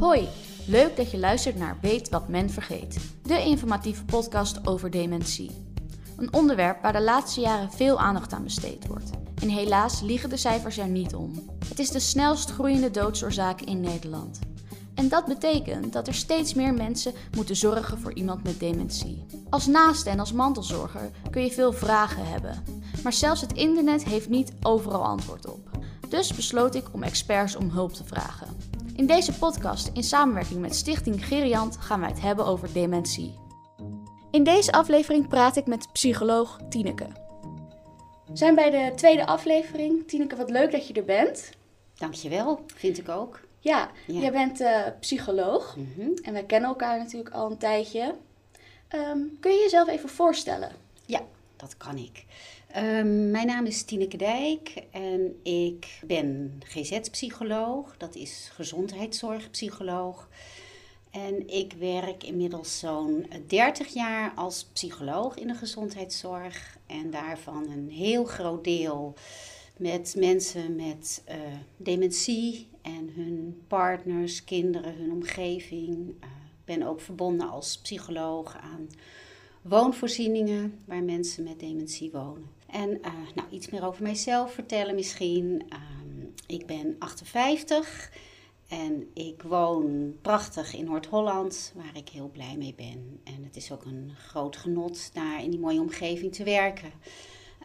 Hoi, leuk dat je luistert naar Weet wat men vergeet, de informatieve podcast over dementie. Een onderwerp waar de laatste jaren veel aandacht aan besteed wordt. En helaas liegen de cijfers er niet om. Het is de snelst groeiende doodsoorzaak in Nederland. En dat betekent dat er steeds meer mensen moeten zorgen voor iemand met dementie. Als naaste en als mantelzorger kun je veel vragen hebben. Maar zelfs het internet heeft niet overal antwoord op. Dus besloot ik om experts om hulp te vragen. In deze podcast, in samenwerking met Stichting Geriant, gaan wij het hebben over dementie. In deze aflevering praat ik met psycholoog Tineke. We zijn bij de tweede aflevering. Tineke, wat leuk dat je er bent. Dankjewel, vind ik ook. Ja, jij bent uh, psycholoog Mhm. en wij kennen elkaar natuurlijk al een tijdje. Ehm, kun je jezelf even voorstellen? Ja, dat kan ik. Ehm, mijn naam is Tineke Dijk en ik ben GZ-psycholoog, dat is gezondheidszorgpsycholoog. En ik werk inmiddels zo'n 30 jaar als psycholoog in de gezondheidszorg. En daarvan een heel groot deel met mensen met eh, dementie en hun partners, kinderen, hun omgeving. Ik ben ook verbonden als psycholoog aan woonvoorzieningen waar mensen met dementie wonen. En eh, nou, iets meer over mijzelf vertellen misschien. Ehm, ik ben 58 en ik woon prachtig in Noord-Holland, waar ik heel blij mee ben. En het is ook een groot genot daar in die mooie omgeving te werken.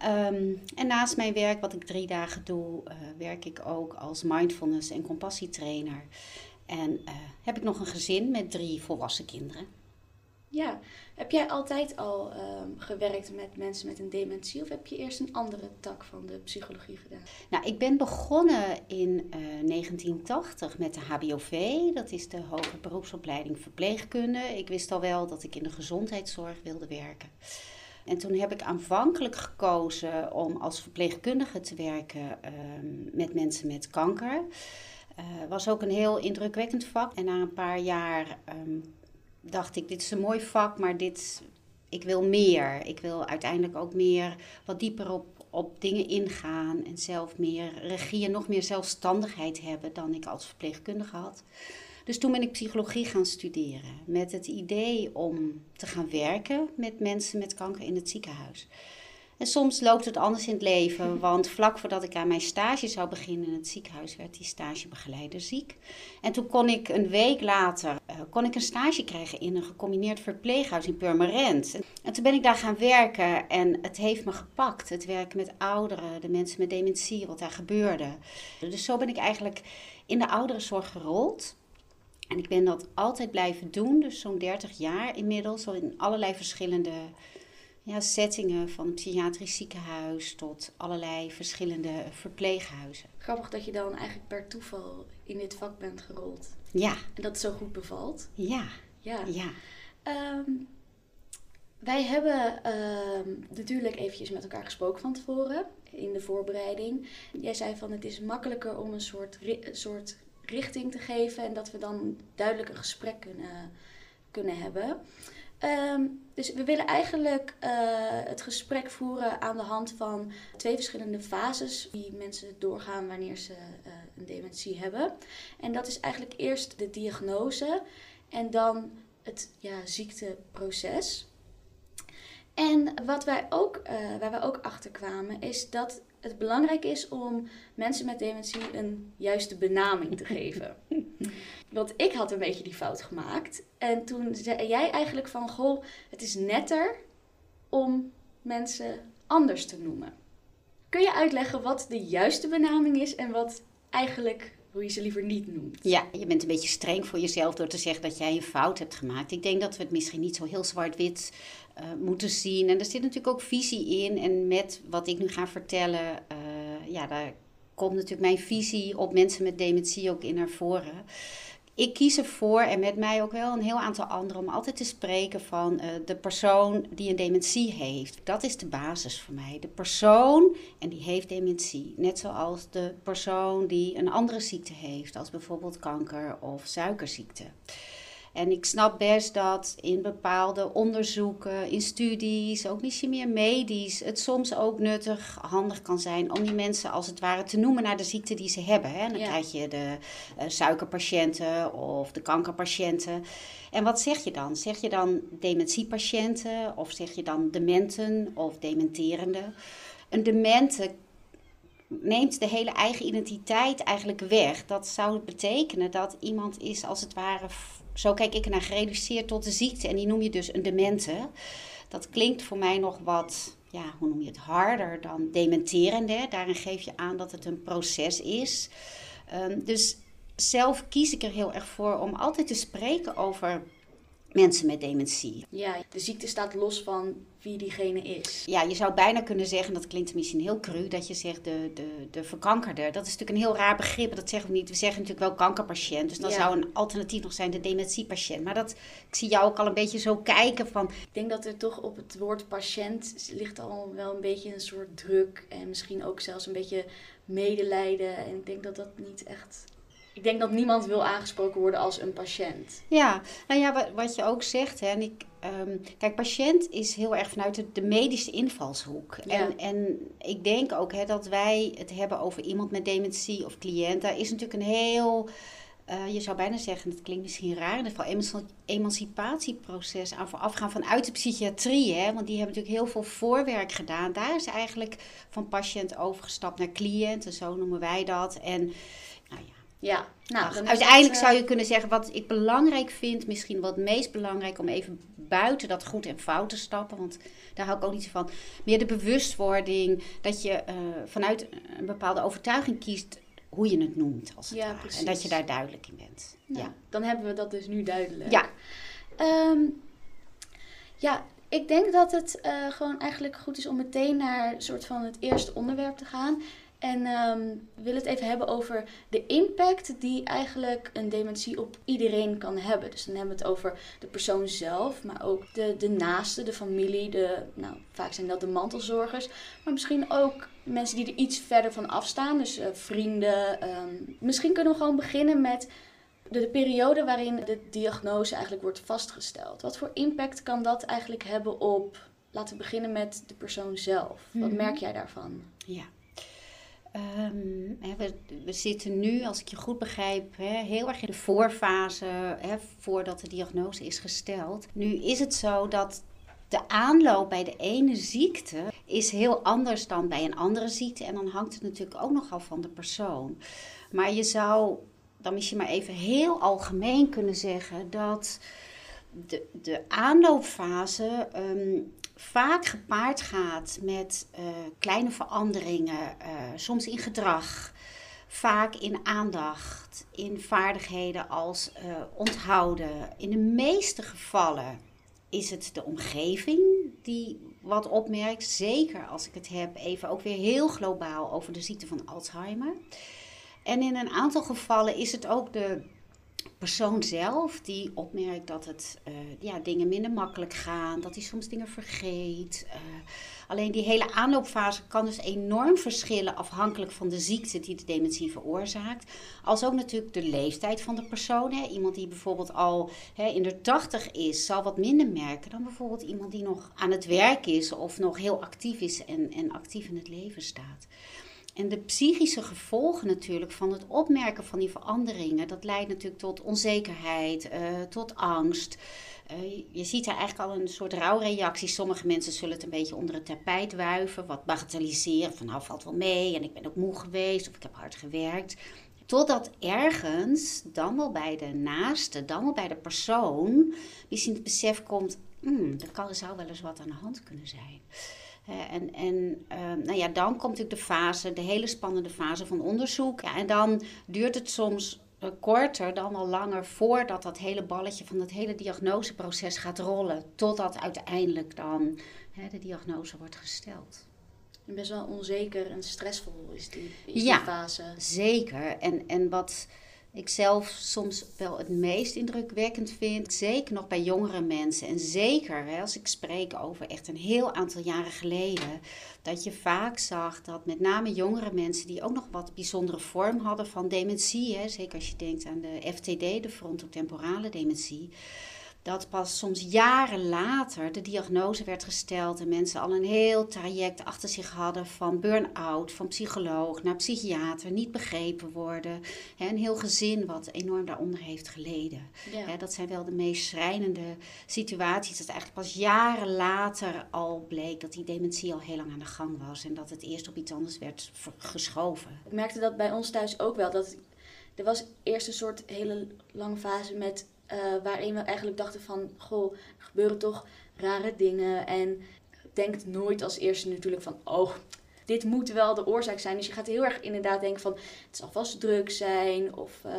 Um, en naast mijn werk, wat ik drie dagen doe, uh, werk ik ook als mindfulness- en compassietrainer. En uh, heb ik nog een gezin met drie volwassen kinderen. Ja, heb jij altijd al um, gewerkt met mensen met een dementie of heb je eerst een andere tak van de psychologie gedaan? Nou, ik ben begonnen in uh, 1980 met de HBOV, dat is de Hoge Beroepsopleiding Verpleegkunde. Ik wist al wel dat ik in de gezondheidszorg wilde werken. En toen heb ik aanvankelijk gekozen om als verpleegkundige te werken uh, met mensen met kanker. Uh, was ook een heel indrukwekkend vak. En na een paar jaar um, dacht ik, dit is een mooi vak, maar dit, ik wil meer. Ik wil uiteindelijk ook meer, wat dieper op, op dingen ingaan en zelf meer regie en nog meer zelfstandigheid hebben dan ik als verpleegkundige had. Dus toen ben ik psychologie gaan studeren met het idee om te gaan werken met mensen met kanker in het ziekenhuis. En soms loopt het anders in het leven, want vlak voordat ik aan mijn stage zou beginnen in het ziekenhuis werd die stagebegeleider ziek. En toen kon ik een week later uh, kon ik een stage krijgen in een gecombineerd verpleeghuis in Purmerend. En toen ben ik daar gaan werken en het heeft me gepakt. Het werken met ouderen, de mensen met dementie, wat daar gebeurde. Dus zo ben ik eigenlijk in de ouderenzorg gerold. En ik ben dat altijd blijven doen, dus zo'n 30 jaar inmiddels, al in allerlei verschillende ja, settingen, van een psychiatrisch ziekenhuis tot allerlei verschillende verpleeghuizen. Grappig dat je dan eigenlijk per toeval in dit vak bent gerold. Ja. En dat het zo goed bevalt. Ja. Ja. ja. Um, wij hebben um, natuurlijk eventjes met elkaar gesproken van tevoren in de voorbereiding. Jij zei van het is makkelijker om een soort, soort richting te geven en dat we dan duidelijk een gesprek kunnen, kunnen hebben. Um, dus we willen eigenlijk uh, het gesprek voeren aan de hand van twee verschillende fases die mensen doorgaan wanneer ze uh, een dementie hebben. En dat is eigenlijk eerst de diagnose en dan het ja, ziekteproces. En wat wij ook, uh, waar wij ook achter kwamen, is dat het belangrijk is om mensen met dementie een juiste benaming te geven. Want ik had een beetje die fout gemaakt. En toen zei jij eigenlijk van, goh, het is netter om mensen anders te noemen. Kun je uitleggen wat de juiste benaming is en wat eigenlijk hoe je ze liever niet noemt? Ja, je bent een beetje streng voor jezelf door te zeggen dat jij een fout hebt gemaakt. Ik denk dat we het misschien niet zo heel zwart-wit uh, moeten zien. En er zit natuurlijk ook visie in. En met wat ik nu ga vertellen, uh, ja, daar komt natuurlijk mijn visie op mensen met dementie ook in naar voren. Ik kies ervoor, en met mij ook wel een heel aantal anderen, om altijd te spreken van uh, de persoon die een dementie heeft. Dat is de basis voor mij. De persoon en die heeft dementie. Net zoals de persoon die een andere ziekte heeft, als bijvoorbeeld kanker of suikerziekte. En ik snap best dat in bepaalde onderzoeken, in studies, ook misschien meer medisch, het soms ook nuttig, handig kan zijn om die mensen als het ware te noemen naar de ziekte die ze hebben. Hè. Dan Ja. krijg je de eh, suikerpatiënten of de kankerpatiënten. En wat zeg je dan? Zeg je dan dementiepatiënten of zeg je dan dementen of dementerende? Een demente neemt de hele eigen identiteit eigenlijk weg. Dat zou betekenen dat iemand is als het ware, zo kijk ik ernaar, gereduceerd tot de ziekte. En die noem je dus een demente. Dat klinkt voor mij nog wat, ja, hoe noem je het, harder dan dementerende. Daarin geef je aan dat het een proces is. Ehm, dus zelf kies ik er heel erg voor om altijd te spreken over mensen met dementie. Ja, de ziekte staat los van wie diegene is. Ja, je zou bijna kunnen zeggen, dat klinkt misschien heel cru, dat je zegt de, de, de verkankerde. Dat is natuurlijk een heel raar begrip, dat zeggen we niet. We zeggen natuurlijk wel kankerpatiënt, dus dan Ja. zou een alternatief nog zijn de dementiepatiënt. Maar dat, ik zie jou ook al een beetje zo kijken van, Ik denk dat er toch op het woord patiënt ligt al wel een beetje een soort druk. En misschien ook zelfs een beetje medelijden. En ik denk dat dat niet echt... Ik denk dat niemand wil aangesproken worden als een patiënt. ja, nou ja, wat, wat je ook zegt, hè, en ik, ehm, kijk, patiënt is heel erg vanuit de, de medische invalshoek. Ja. En, en ik denk ook hè, dat wij het hebben over iemand met dementie of cliënt, daar is natuurlijk een heel... eh, je zou bijna zeggen, het klinkt misschien raar, in ieder geval emanci- emancipatieproces aan voorafgaan vanuit de psychiatrie. Hè? Want die hebben natuurlijk heel veel voorwerk gedaan. Daar is eigenlijk van patiënt overgestapt naar cliënt, en zo noemen wij dat. En ja, nou, Ach, uiteindelijk dat, eh, zou je kunnen zeggen, wat ik belangrijk vind, misschien wat het meest belangrijk om even buiten dat goed en fout te stappen, want daar hou ik ook niet van. Meer de bewustwording dat je eh, vanuit een bepaalde overtuiging kiest hoe je het noemt. Als het Ja, ware. En dat je daar duidelijk in bent. Nou, ja. Dan hebben we dat dus nu duidelijk. Ja. Ehm, ja, ik denk dat het eh, gewoon eigenlijk goed is om meteen naar een soort van het eerste onderwerp te gaan. En ehm, we willen het even hebben over de impact die eigenlijk een dementie op iedereen kan hebben. Dus dan hebben we het over de persoon zelf, maar ook de, de naasten, de familie, de, nou, vaak zijn dat de mantelzorgers. Maar misschien ook mensen die er iets verder van afstaan, dus eh, vrienden. ehm. misschien kunnen we gewoon beginnen met de, de periode waarin de diagnose eigenlijk wordt vastgesteld. Wat voor impact kan dat eigenlijk hebben op, laten we beginnen met de persoon zelf. Wat Mhm. merk jij daarvan? Ja. Ehm, we, we zitten nu, als ik je goed begrijp, hè, heel erg in de voorfase hè, voordat de diagnose is gesteld. Nu is het zo dat de aanloop bij de ene ziekte is heel anders dan bij een andere ziekte. En dan hangt het natuurlijk ook nogal van de persoon. Maar je zou dan misschien maar even heel algemeen kunnen zeggen dat de, de aanloopfase ehm, vaak gepaard gaat met eh, kleine veranderingen, eh, soms in gedrag, vaak in aandacht, in vaardigheden als eh, onthouden. In de meeste gevallen is het de omgeving die wat opmerkt, zeker als ik het heb even ook weer heel globaal over de ziekte van Alzheimer. En in een aantal gevallen is het ook de persoon zelf die opmerkt dat het eh, ja, dingen minder makkelijk gaan, dat hij soms dingen vergeet. Eh, alleen die hele aanloopfase kan dus enorm verschillen afhankelijk van de ziekte die de dementie veroorzaakt. Als ook natuurlijk de leeftijd van de persoon. Hè. Iemand die bijvoorbeeld al hè, in de tachtig is, zal wat minder merken dan bijvoorbeeld iemand die nog aan het werk is of nog heel actief is en, en actief in het leven staat. En de psychische gevolgen natuurlijk van het opmerken van die veranderingen, dat leidt natuurlijk tot onzekerheid, eh, tot angst. Eh, je ziet daar eigenlijk al een soort rouwreactie. Sommige mensen zullen het een beetje onder het tapijt wuiven, wat bagatelliseren. Van nou valt wel mee en ik ben ook moe geweest of ik heb hard gewerkt. Totdat ergens, dan wel bij de naaste, dan wel bij de persoon, misschien het besef komt, kan, er zou wel eens wat aan de hand kunnen zijn. Hè, en en eh, nou ja, dan komt natuurlijk de fase, de hele spannende fase van onderzoek. Ja, en dan duurt het soms eh, korter dan wel langer voordat dat hele balletje van dat hele diagnoseproces gaat rollen. Totdat uiteindelijk dan hè, de diagnose wordt gesteld. En best wel onzeker en stressvol is die, is Ja. die fase. Zeker. En, en wat ik zelf soms wel het meest indrukwekkend vind. Zeker nog bij jongere mensen. En zeker hè, als ik spreek over echt een heel aantal jaren geleden. Dat je vaak zag dat met name jongere mensen die ook nog wat bijzondere vorm hadden van dementie. Hè, zeker als je denkt aan de FTD, de frontotemporale dementie dat pas soms jaren later de diagnose werd gesteld en mensen al een heel traject achter zich hadden van burn-out, van psycholoog naar psychiater, niet begrepen worden. een heel gezin wat enorm daaronder heeft geleden. dat zijn wel de meest schrijnende situaties. Dat eigenlijk pas jaren later al bleek dat die dementie al heel lang aan de gang was en dat het eerst op iets anders werd geschoven. Ik merkte dat bij ons thuis ook wel. Dat er was eerst een soort hele lange fase met uh, waarin we eigenlijk dachten van, goh, er gebeuren toch rare dingen. En denkt nooit als eerste natuurlijk van, oh, dit moet wel de oorzaak zijn. Dus je gaat heel erg inderdaad denken van, het zal vast druk zijn. Of uh,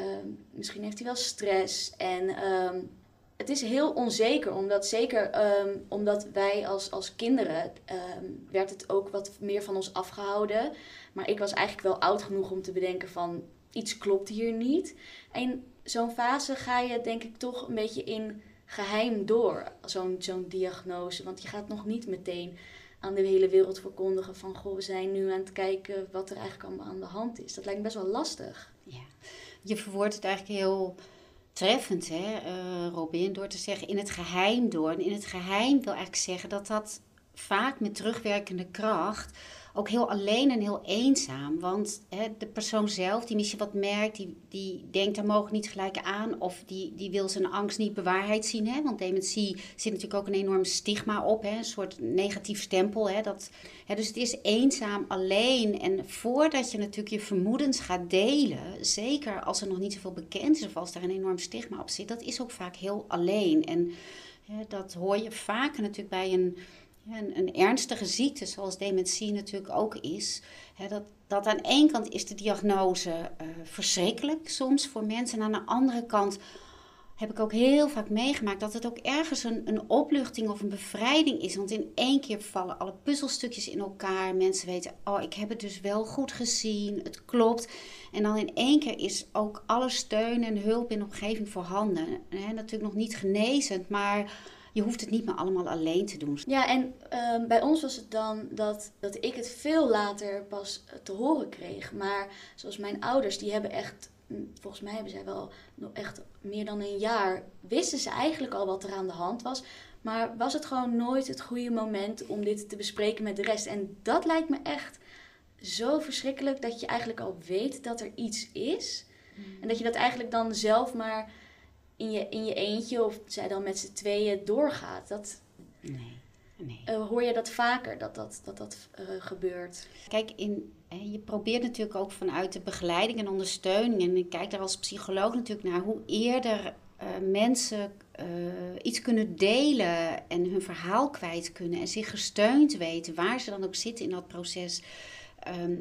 uh, misschien heeft hij wel stress. En um, het is heel onzeker, omdat zeker um, omdat wij als, als kinderen, werd het ook wat meer van ons afgehouden. Maar ik was eigenlijk wel oud genoeg om te bedenken van, iets klopt hier niet. En zo'n fase ga je denk ik toch een beetje in geheim door, zo'n zo'n diagnose. Want je gaat nog niet meteen aan de hele wereld verkondigen van... goh, we zijn nu aan het kijken wat er eigenlijk allemaal aan de hand is. Dat lijkt me best wel lastig. Ja, je verwoordt het eigenlijk heel treffend, hè, uh, Robin, door te zeggen in het geheim door. En in het geheim wil eigenlijk zeggen dat dat vaak met terugwerkende kracht ook heel alleen en heel eenzaam. Want hè, de persoon zelf, die misschien wat merkt, die, die denkt daar mogen niet gelijk aan. Of die, die wil zijn angst niet bewaarheid zien. Hè? Want dementie zit natuurlijk ook een enorm stigma op. Hè? Een soort negatief stempel. Hè? Dat, hè, dus het is eenzaam, alleen. En voordat je natuurlijk je vermoedens gaat delen, zeker als er nog niet zoveel bekend is of als daar een enorm stigma op zit, dat is ook vaak heel alleen. En hè, dat hoor je vaker natuurlijk bij een een, ernstige ziekte, zoals dementie natuurlijk ook is, hè, dat, dat aan één kant is de diagnose uh, verschrikkelijk soms voor mensen. En aan de andere kant heb ik ook heel vaak meegemaakt dat het ook ergens een, een opluchting of een bevrijding is. Want in één keer vallen alle puzzelstukjes in elkaar. Mensen weten, oh, ik heb het dus wel goed gezien, het klopt. En dan in één keer is ook alle steun en hulp in de omgeving voorhanden. Hè, natuurlijk nog niet genezend, maar je hoeft het niet meer allemaal alleen te doen. Ja, en ehm, bij ons was het dan dat, dat ik het veel later pas te horen kreeg. Maar zoals mijn ouders, die hebben echt, mm, volgens mij hebben zij wel nog echt meer dan een jaar, wisten ze eigenlijk al wat er aan de hand was. Maar was het gewoon nooit het goede moment om dit te bespreken met de rest. En dat lijkt me echt zo verschrikkelijk dat je eigenlijk al weet dat er iets is. Mm. En dat je dat eigenlijk dan zelf maar in je, in je eentje of zij dan met z'n tweeën doorgaat. Dat, nee. Nee. Uh, hoor je dat vaker, dat dat, dat, dat uh, gebeurt? Kijk, in, je probeert natuurlijk ook vanuit de begeleiding en ondersteuning... en ik kijk daar als psycholoog natuurlijk naar... hoe eerder uh, mensen iets kunnen delen en hun verhaal kwijt kunnen... en zich gesteund weten, waar ze dan ook zitten in dat proces... Um,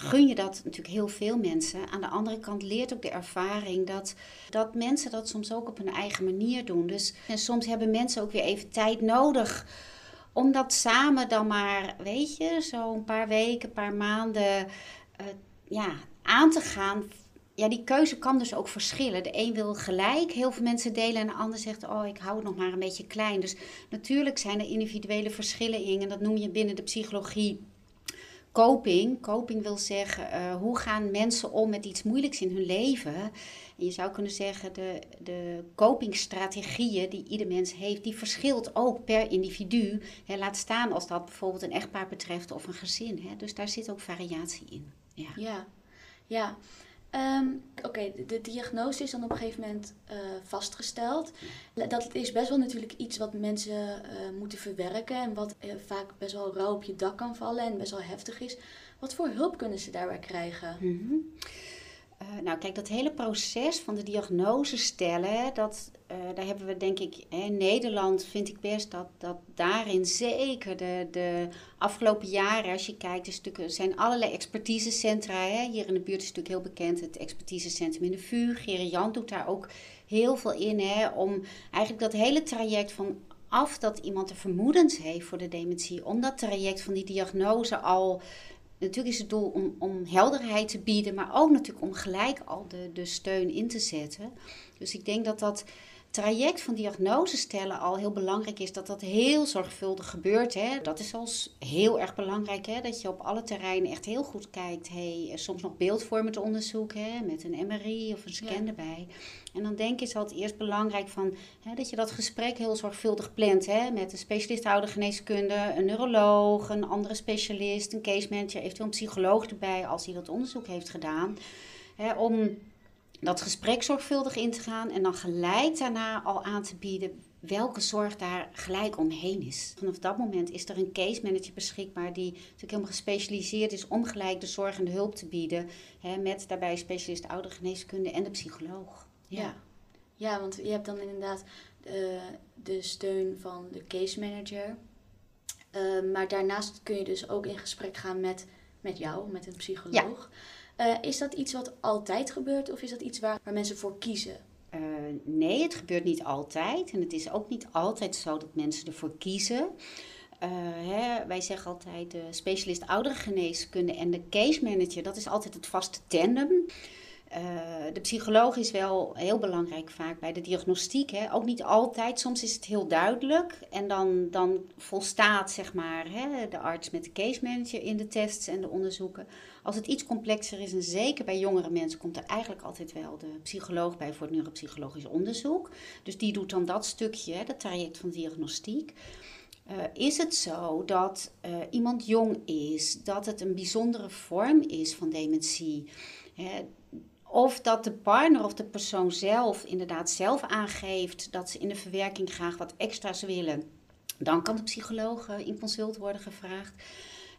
gun je dat natuurlijk heel veel mensen. Aan de andere kant leert ook de ervaring dat, dat mensen dat soms ook op hun eigen manier doen. Dus en soms hebben mensen ook weer even tijd nodig om dat samen dan maar, weet je, zo een paar weken, een paar maanden uh, ja, aan te gaan. Ja, die keuze kan dus ook verschillen. De een wil gelijk heel veel mensen delen en de ander zegt, oh, ik hou het nog maar een beetje klein. Dus natuurlijk zijn er individuele verschillen in en dat noem je binnen de psychologie coping. Coping wil zeggen, uh, hoe gaan mensen om met iets moeilijks in hun leven? En je zou kunnen zeggen, de, de copingstrategieën die ieder mens heeft, die verschilt ook per individu. Hè, laat staan als dat bijvoorbeeld een echtpaar betreft of een gezin. Hè. Dus daar zit ook variatie in. Ja, ja. ja. Ehm, oké, de, diagnose is dan op een gegeven moment uh, vastgesteld. Dat is best wel natuurlijk iets wat mensen uh, moeten verwerken en wat uh, vaak best wel rauw op je dak kan vallen en best wel heftig is. Wat voor hulp kunnen ze daarbij krijgen? Mm uh, nou, kijk, dat hele proces van de diagnose stellen, dat, uh, daar hebben we denk ik, in Nederland vind ik best dat, dat daarin zeker de, de afgelopen jaren, als je kijkt, er zijn allerlei expertisecentra. Hè. Hier in de buurt is natuurlijk heel bekend het expertisecentrum in de VU. Gerry Jan doet daar ook heel veel in, hè, om eigenlijk dat hele traject van af dat iemand de vermoedens heeft voor de dementie, om dat traject van die diagnose al Natuurlijk is het doel om, om helderheid te bieden, maar ook natuurlijk om gelijk al de, de steun in te zetten. Dus ik denk dat dat traject van diagnose stellen al heel belangrijk is. Dat dat heel zorgvuldig gebeurt. Hè. Dat is al heel erg belangrijk. Hè, dat je op alle terreinen echt heel goed kijkt. Hey, soms nog beeldvormend onderzoek hè, met een MRI of een scan erbij. En dan denk ik is het eerst belangrijk van, hè, dat je dat gesprek heel zorgvuldig plant. Hè, met een specialist oudergeneeskunde, een neuroloog, een andere specialist, een case manager, eventueel een psycholoog erbij als hij dat onderzoek heeft gedaan. Hè, om dat gesprek zorgvuldig in te gaan en dan gelijk daarna al aan te bieden welke zorg daar gelijk omheen is. Vanaf dat moment is er een case manager beschikbaar die natuurlijk helemaal gespecialiseerd is om gelijk de zorg en de hulp te bieden. Hè, met daarbij specialist oudergeneeskunde en de psycholoog. Ja. ja, want je hebt dan inderdaad de, eh, de steun van de case manager. Uh, maar daarnaast kun je dus ook in gesprek gaan met, met jou, met een psycholoog. Ja. Eh, is dat iets wat altijd gebeurt of is dat iets waar, mensen voor kiezen? Uh, nee, het gebeurt niet altijd. En het is ook niet altijd zo dat mensen ervoor kiezen. Uh, hè, wij zeggen altijd de specialist ouderengeneeskunde en de case manager, dat is altijd het vaste tandem. Uh, de psycholoog is wel heel belangrijk vaak bij de diagnostiek. Hè. Ook niet altijd, soms is het heel duidelijk. En dan, dan volstaat zeg maar, hè, de arts met de case manager in de tests en de onderzoeken. Als het iets complexer is, en zeker bij jongere mensen, komt er eigenlijk altijd wel de psycholoog bij voor het neuropsychologisch onderzoek. Dus die doet dan dat stukje, dat traject van diagnostiek. Uh, is het zo dat uh, iemand jong is, dat het een bijzondere vorm is van dementie? Hè, of dat de partner of de persoon zelf inderdaad zelf aangeeft dat ze in de verwerking graag wat extra's willen, dan kan de psycholoog uh, in consult worden gevraagd.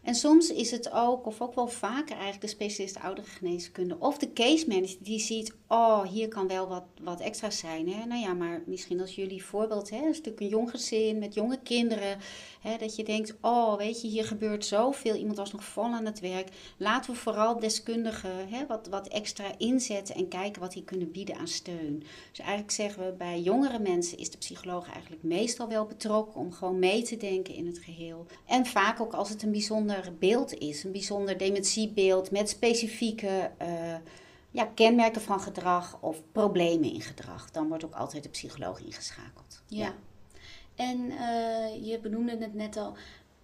En soms is het ook, of ook wel vaker eigenlijk, de specialist oudergeneeskunde of de case manager die ziet, oh, hier kan wel wat, wat extra's zijn. Hè? Nou ja, maar misschien als jullie voorbeeld, hè, een stuk een jong gezin met jonge kinderen, hè, dat je denkt, oh, weet je, hier gebeurt zoveel, iemand was nog vol aan het werk. Laten we vooral deskundigen hè, wat, wat extra inzetten en kijken wat die kunnen bieden aan steun. Dus eigenlijk zeggen we, bij jongere mensen is de psycholoog eigenlijk meestal wel betrokken om gewoon mee te denken in het geheel. En vaak ook als het een bijzonder beeld is, een bijzonder dementiebeeld met specifieke uh, ja, kenmerken van gedrag of problemen in gedrag, dan wordt ook altijd de psycholoog ingeschakeld. Ja. En uh, je benoemde het net al.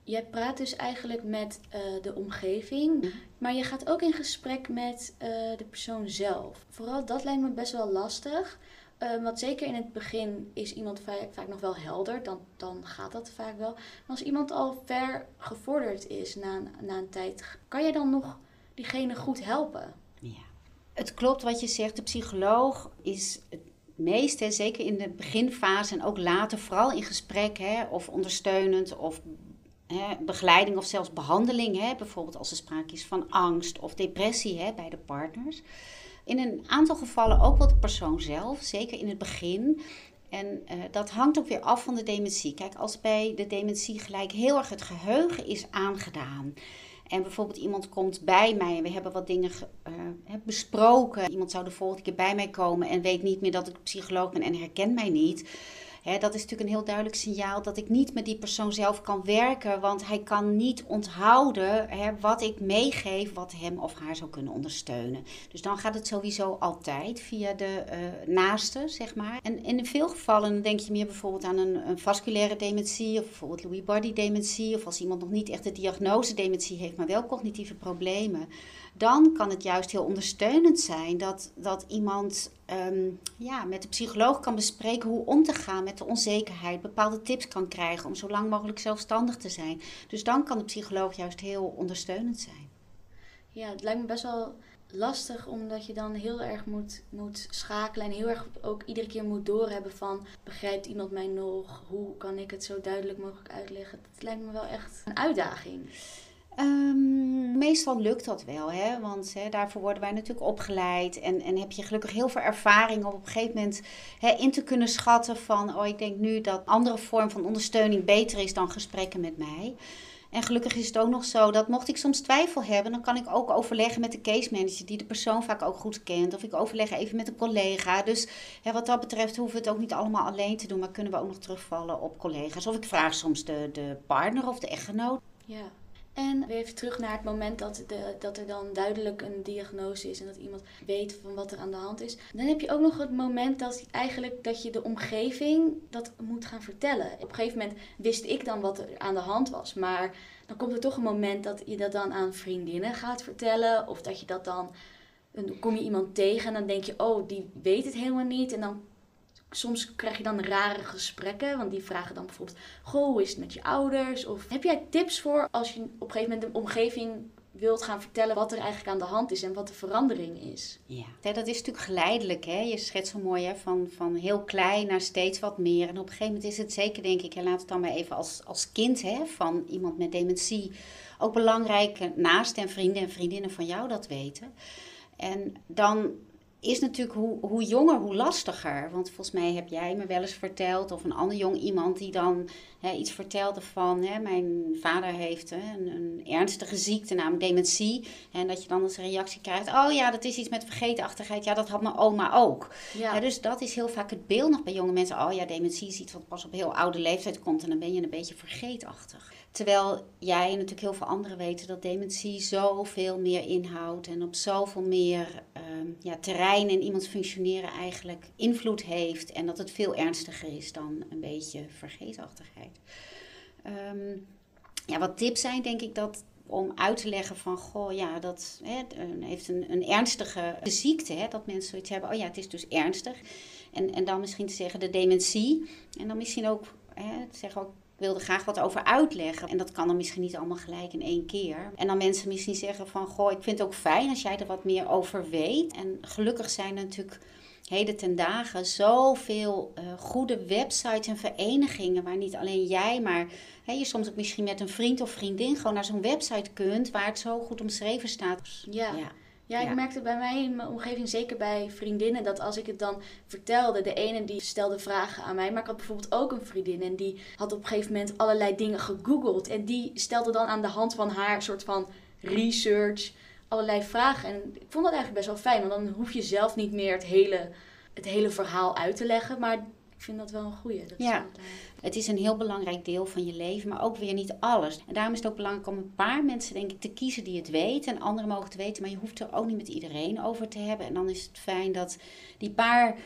Jij praat dus eigenlijk met uh, de omgeving, mhm. maar je gaat ook in gesprek met de persoon zelf. Vooral dat lijkt me best wel lastig. Um, want zeker in het begin is iemand vaak, vaak, nog wel helder, dan, dan gaat dat vaak wel. Maar als iemand al ver gevorderd is na, na een tijd, kan je dan nog diegene goed helpen? Ja, het klopt wat je zegt. De psycholoog is het meeste, zeker in de beginfase en ook later, vooral in gesprek hè, of ondersteunend of hè, begeleiding of zelfs behandeling. Hè, bijvoorbeeld als er sprake is van angst of depressie hè, bij de partners. In een aantal gevallen ook wel de persoon zelf, zeker in het begin. En uh, dat hangt ook weer af van de dementie. Kijk, als bij de dementie gelijk heel erg het geheugen is aangedaan. En bijvoorbeeld iemand komt bij mij en we hebben wat dingen uh, besproken. Iemand zou de volgende keer bij mij komen en weet niet meer dat ik psycholoog ben en herkent mij niet dat is natuurlijk een heel duidelijk signaal dat ik niet met die persoon zelf kan werken, want hij kan niet onthouden wat ik meegeef, wat hem of haar zou kunnen ondersteunen. Dus dan gaat het sowieso altijd via de uh, naaste, zeg maar. En in veel gevallen denk je meer bijvoorbeeld aan een, een vasculaire dementie, of bijvoorbeeld Lewy body dementie, of als iemand nog niet echt de diagnose dementie heeft, maar wel cognitieve problemen dan kan het juist heel ondersteunend zijn dat, dat iemand ehm, ja, met de psycholoog kan bespreken hoe om te gaan met de onzekerheid, bepaalde tips kan krijgen om zo lang mogelijk zelfstandig te zijn. Dus dan kan de psycholoog juist heel ondersteunend zijn. Ja, het lijkt me best wel lastig omdat je dan heel erg moet, moet schakelen en heel erg ook iedere keer moet doorhebben van begrijpt iemand mij nog? Hoe kan ik het zo duidelijk mogelijk uitleggen? Dat lijkt me wel echt een uitdaging. Um, meestal lukt dat wel, hè? want hè, daarvoor worden wij natuurlijk opgeleid. En, en heb je gelukkig heel veel ervaring om op een gegeven moment hè, in te kunnen schatten van... oh, ik denk nu dat andere vorm van ondersteuning beter is dan gesprekken met mij. En gelukkig is het ook nog zo dat mocht ik soms twijfel hebben, dan kan ik ook overleggen met de case manager, die de persoon vaak ook goed kent. Of ik overleg even met een collega. Dus hè, wat dat betreft hoeven we het ook niet allemaal alleen te doen, maar kunnen we ook nog terugvallen op collega's. Of ik vraag soms de, de partner of de echtgenoot. Ja. En weer even terug naar het moment dat, dat er dan duidelijk een diagnose is en dat iemand weet van wat er aan de hand is. Dan heb je ook nog het moment dat eigenlijk dat je de omgeving dat moet gaan vertellen. Op een gegeven moment wist ik dan wat er aan de hand was, maar dan komt er toch een moment dat je dat dan aan vriendinnen gaat vertellen of dat je dat dan dan kom je iemand tegen en dan denk je, oh, die weet het helemaal niet. En dan soms krijg je dan rare gesprekken, want die vragen dan bijvoorbeeld: Goh, hoe is het met je ouders? Of heb jij tips voor als je op een gegeven moment de omgeving wilt gaan vertellen wat er eigenlijk aan de hand is en wat de verandering is? Ja, dat is natuurlijk geleidelijk. Hè? Je schetst zo mooi hè? Van, van heel klein naar steeds wat meer. En op een gegeven moment is het zeker, denk ik, en laat het dan maar even als, als kind hè? van iemand met dementie ook belangrijk naast en vrienden en vriendinnen van jou dat weten. En dan is natuurlijk hoe, hoe jonger, hoe lastiger. Want volgens mij heb jij me wel eens verteld, of een ander jong iemand die dan hè, iets vertelde van: hè, mijn vader heeft hè, een, een, ernstige ziekte, namelijk dementie. En dat je dan als reactie krijgt: oh ja, dat is iets met vergeetachtigheid. Ja, dat had mijn oma ook. Ja. dus dat is heel vaak het beeld nog bij jonge mensen: oh ja, dementie is iets wat pas op heel oude leeftijd komt en dan ben je een beetje vergeetachtig. Terwijl jij en natuurlijk heel veel anderen weten dat dementie zoveel meer inhoudt en op zoveel meer uh, ja, terreinen in iemands functioneren eigenlijk invloed heeft. En dat het veel ernstiger is dan een beetje vergeetachtigheid. Ehm, ja, wat tips zijn, denk ik dat om uit te leggen van, goh, ja, dat hè, heeft een, een ernstige ziekte. Hè, dat mensen zoiets hebben, oh ja, het is dus ernstig. En, en dan misschien te zeggen de dementie. En dan misschien ook, hè, zeggen ook wilde graag wat over uitleggen. En dat kan dan misschien niet allemaal gelijk in één keer. En dan mensen misschien zeggen van, goh, ik vind het ook fijn als jij er wat meer over weet. En gelukkig zijn er natuurlijk heden ten dagen zoveel uh, goede websites en verenigingen waar niet alleen jij, maar hè, je soms ook misschien met een vriend of vriendin gewoon naar zo'n website kunt waar het zo goed omschreven staat. ja. ja. Ja, ik merkte bij mij in mijn omgeving, zeker bij vriendinnen, dat als ik het dan vertelde, de ene die stelde vragen aan mij, maar ik had bijvoorbeeld ook een vriendin en die had op een gegeven moment allerlei dingen gegoogeld en die stelde dan aan de hand van haar soort van research allerlei vragen. En ik vond dat eigenlijk best wel fijn, want dan hoef je zelf niet meer het hele, het hele verhaal uit te leggen, maar ik vind dat wel een goede. ja. Het is een heel belangrijk deel van je leven, maar ook weer niet alles. En daarom is het ook belangrijk om een paar mensen, denk ik, te kiezen die het weten. En anderen mogen het weten, maar je hoeft er ook niet met iedereen over te hebben. En dan is het fijn dat die paar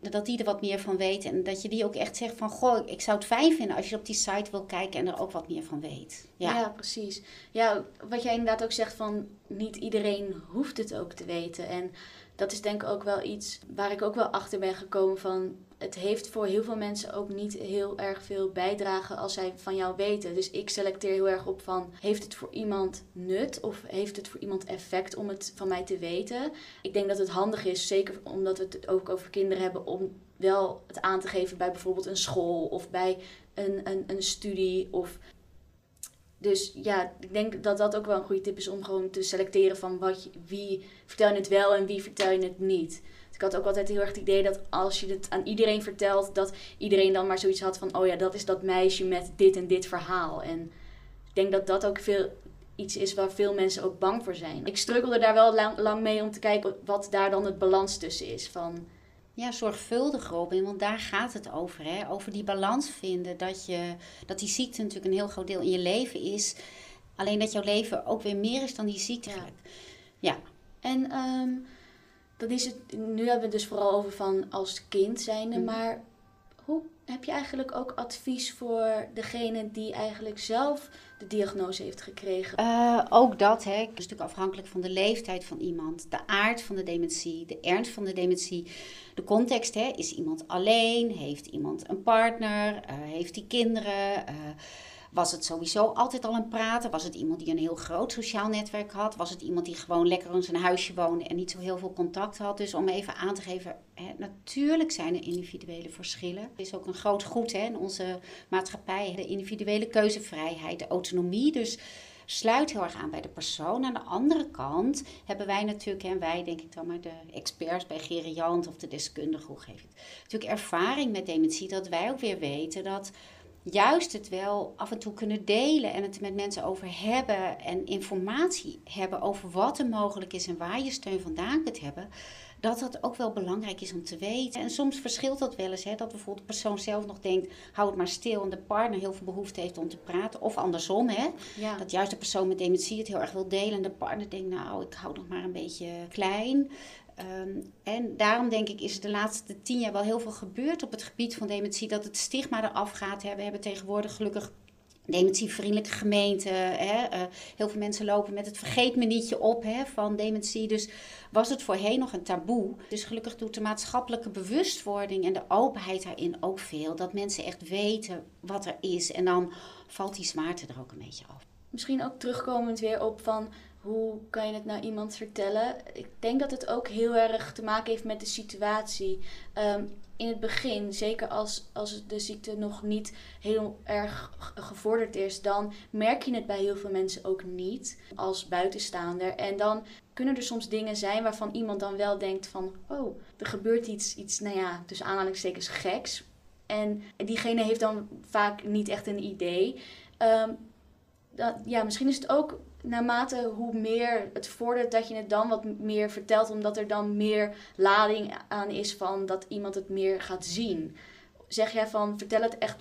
dat die er wat meer van weten. En dat je die ook echt zegt van... Goh, ik zou het fijn vinden als je op die site wil kijken en er ook wat meer van weet. Ja, ja precies. Ja, wat jij inderdaad ook zegt van... Niet iedereen hoeft het ook te weten. En dat is denk ik ook wel iets waar ik ook wel achter ben gekomen van het heeft voor heel veel mensen ook niet heel erg veel bijdragen als zij van jou weten. Dus ik selecteer heel erg op van heeft het voor iemand nut of heeft het voor iemand effect om het van mij te weten. Ik denk dat het handig is, zeker omdat we het ook over kinderen hebben, om wel het aan te geven bij bijvoorbeeld een school of bij een, een, een studie of dus ja, ik denk dat dat ook wel een goede tip is om gewoon te selecteren van wat je, wie vertel je het wel en wie vertel je het niet ik had ook altijd heel erg het idee dat als je het aan iedereen vertelt, dat iedereen dan maar zoiets had van: oh ja, dat is dat meisje met dit en dit verhaal. En ik denk dat dat ook veel iets is waar veel mensen ook bang voor zijn. Ik struggelde daar wel lang, lang mee om te kijken wat daar dan het balans tussen is. Van, ja, zorgvuldig Robin, want daar gaat het over. Hè? Over die balans vinden. Dat, je, dat die ziekte natuurlijk een heel groot deel in je leven is. Alleen dat jouw leven ook weer meer is dan die ziekte. Ja. ja. En um, dan is het, nu hebben we het dus vooral over van als kind zijnde, mm. maar hoe heb je eigenlijk ook advies voor degene die eigenlijk zelf de diagnose heeft gekregen? Uh, ook dat, hè. Het is natuurlijk afhankelijk van de leeftijd van iemand, de aard van de dementie, de ernst van de dementie, de context. Hè. Is iemand alleen? Heeft iemand een partner? Uh, heeft hij kinderen? Uh, was het sowieso altijd al een praten? Was het iemand die een heel groot sociaal netwerk had? Was het iemand die gewoon lekker in zijn huisje woonde en niet zo heel veel contact had? Dus om even aan te geven, hè, natuurlijk zijn er individuele verschillen. Het is ook een groot goed hè, in onze maatschappij, de individuele keuzevrijheid, de autonomie. Dus sluit heel erg aan bij de persoon. Aan de andere kant hebben wij natuurlijk, en wij denk ik dan maar de experts bij geriant of de deskundigen, hoe geef je het, natuurlijk ervaring met dementie, dat wij ook weer weten dat juist het wel af en toe kunnen delen en het met mensen over hebben en informatie hebben over wat er mogelijk is en waar je steun vandaan kunt hebben, dat dat ook wel belangrijk is om te weten. En soms verschilt dat wel eens, hè, dat bijvoorbeeld de persoon zelf nog denkt, hou het maar stil en de partner heel veel behoefte heeft om te praten. Of andersom, hè, Ja. dat juist de persoon met dementie het heel erg wil delen en de partner denkt, nou, ik hou nog maar een beetje klein. Ehm, en daarom denk ik is de laatste tien jaar wel heel veel gebeurd op het gebied van dementie. Dat het stigma eraf gaat. Hè. We hebben tegenwoordig gelukkig dementievriendelijke gemeenten. Eh, heel veel mensen lopen met het vergeetmenietje op hè, van dementie. Dus was het voorheen nog een taboe. Dus gelukkig doet de maatschappelijke bewustwording en de openheid daarin ook veel. Dat mensen echt weten wat er is. En dan valt die zwaarte er ook een beetje af. Misschien ook terugkomend weer op van hoe kan je het nou iemand vertellen? Ik denk dat het ook heel erg te maken heeft met de situatie. Ehm, in het begin, zeker als, als de ziekte nog niet heel erg gevorderd is, dan merk je het bij heel veel mensen ook niet als buitenstaander. En dan kunnen er soms dingen zijn waarvan iemand dan wel denkt van, oh, er gebeurt iets, iets nou ja, tussen aanhalingstekens geks. En diegene heeft dan vaak niet echt een idee. Ehm, dat, ja, misschien is het ook naarmate hoe meer het vordert dat je het dan wat meer vertelt, omdat er dan meer lading aan is van dat iemand het meer gaat zien. Zeg jij van vertel het echt,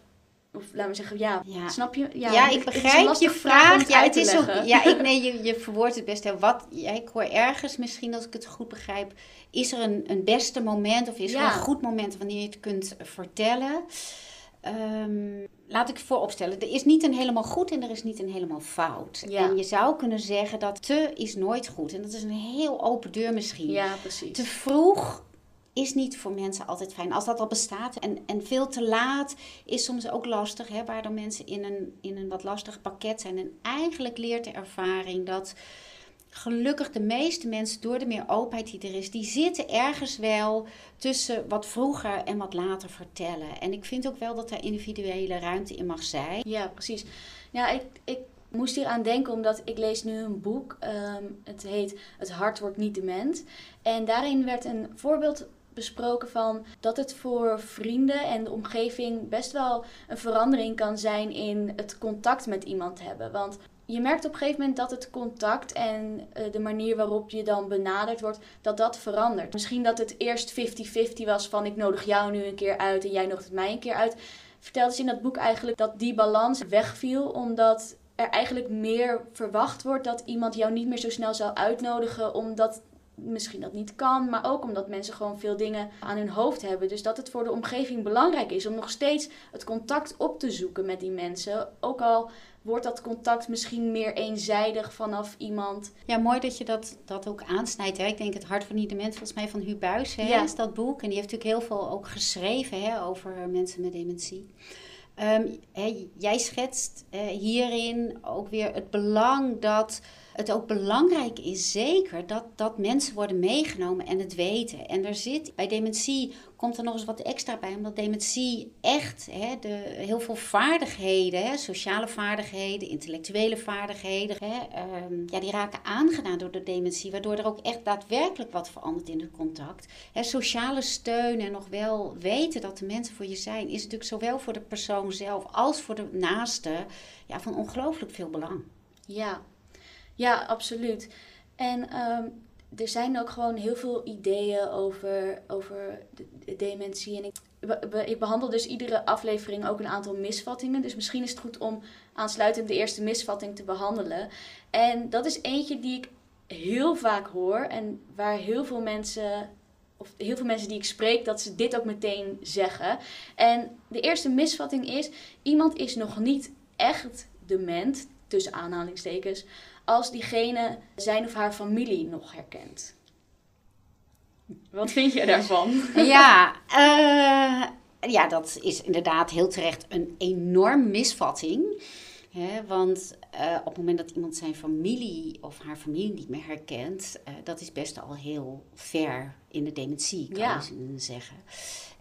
of laten we zeggen, ja, Ja. snap je? Ja, ik begrijp je vraag. het Ja, is ook, ja, ik, nee, je, je verwoordt het best heel. Wat, ja, ik hoor ergens misschien, als ik het goed begrijp, is er een, een beste moment of is er een goed moment wanneer je het kunt vertellen? Ehm, laat ik vooropstellen, er is niet een helemaal goed en er is niet een helemaal fout. Ja. En je zou kunnen zeggen dat te is nooit goed. En dat is een heel open deur misschien. Ja, precies. Te vroeg is niet voor mensen altijd fijn. Als dat al bestaat. En, en veel te laat is soms ook lastig. Hè, waardoor mensen in een, in een wat lastig pakket zijn. En eigenlijk leert de ervaring dat gelukkig de meeste mensen door de meer openheid die er is. Die zitten ergens wel tussen wat vroeger en wat later vertellen. En ik vind ook wel dat daar individuele ruimte in mag zijn. Ja, precies. Ja, ik, ik moest hier aan denken omdat ik lees nu een boek. ehm, het heet Het hart wordt niet dement. En daarin werd een voorbeeld besproken van dat het voor vrienden en de omgeving best wel een verandering kan zijn in het contact met iemand hebben. Want je merkt op een gegeven moment dat het contact en eh, de manier waarop je dan benaderd wordt, dat dat verandert. Misschien dat het eerst 50-50 was van ik nodig jou nu een keer uit en jij nodigt mij een keer uit vertelde ze in dat boek eigenlijk dat die balans wegviel, omdat er eigenlijk meer verwacht wordt dat iemand jou niet meer zo snel zou uitnodigen, omdat misschien dat niet kan, maar ook omdat mensen gewoon veel dingen aan hun hoofd hebben. Dus dat het voor de omgeving belangrijk is om nog steeds het contact op te zoeken met die mensen, ook al wordt dat contact misschien meer eenzijdig vanaf iemand. Ja, mooi dat je dat, dat ook aansnijdt. Hè? Ik denk het Hart van die Dement, volgens mij van Hu Buijs, hè, Ja. is dat boek. En die heeft natuurlijk heel veel ook geschreven hè, over mensen met dementie. Ehm, hè, jij schetst eh, hierin ook weer het belang dat het ook belangrijk is, zeker, dat, dat mensen worden meegenomen en het weten. En er zit bij dementie komt er nog eens wat extra bij, omdat dementie echt hè, de, heel veel vaardigheden, hè, sociale vaardigheden, intellectuele vaardigheden, hè, ehm, ja, die raken aangedaan door de dementie, waardoor er ook echt daadwerkelijk wat verandert in het contact. Hè, sociale steun en nog wel weten dat de mensen voor je zijn, is natuurlijk zowel voor de persoon zelf als voor de naaste ja, van ongelooflijk veel belang. Ja, ja, absoluut. En ehm, er zijn ook gewoon heel veel ideeën over, over de, de dementie. En ik, ik behandel dus iedere aflevering ook een aantal misvattingen. Dus misschien is het goed om aansluitend de eerste misvatting te behandelen. En dat is eentje die ik heel vaak hoor en waar heel veel mensen. Of heel veel mensen die ik spreek, dat ze dit ook meteen zeggen. En de eerste misvatting is: iemand is nog niet echt dement, tussen aanhalingstekens, als diegene zijn of haar familie nog herkent. Wat vind jij daarvan? Ja, eh, ja, dat is inderdaad heel terecht een enorm misvatting. Hè, want eh, op het moment dat iemand zijn familie of haar familie niet meer herkent, eh, dat is best al heel ver in de dementie, kan Ja. je zeggen.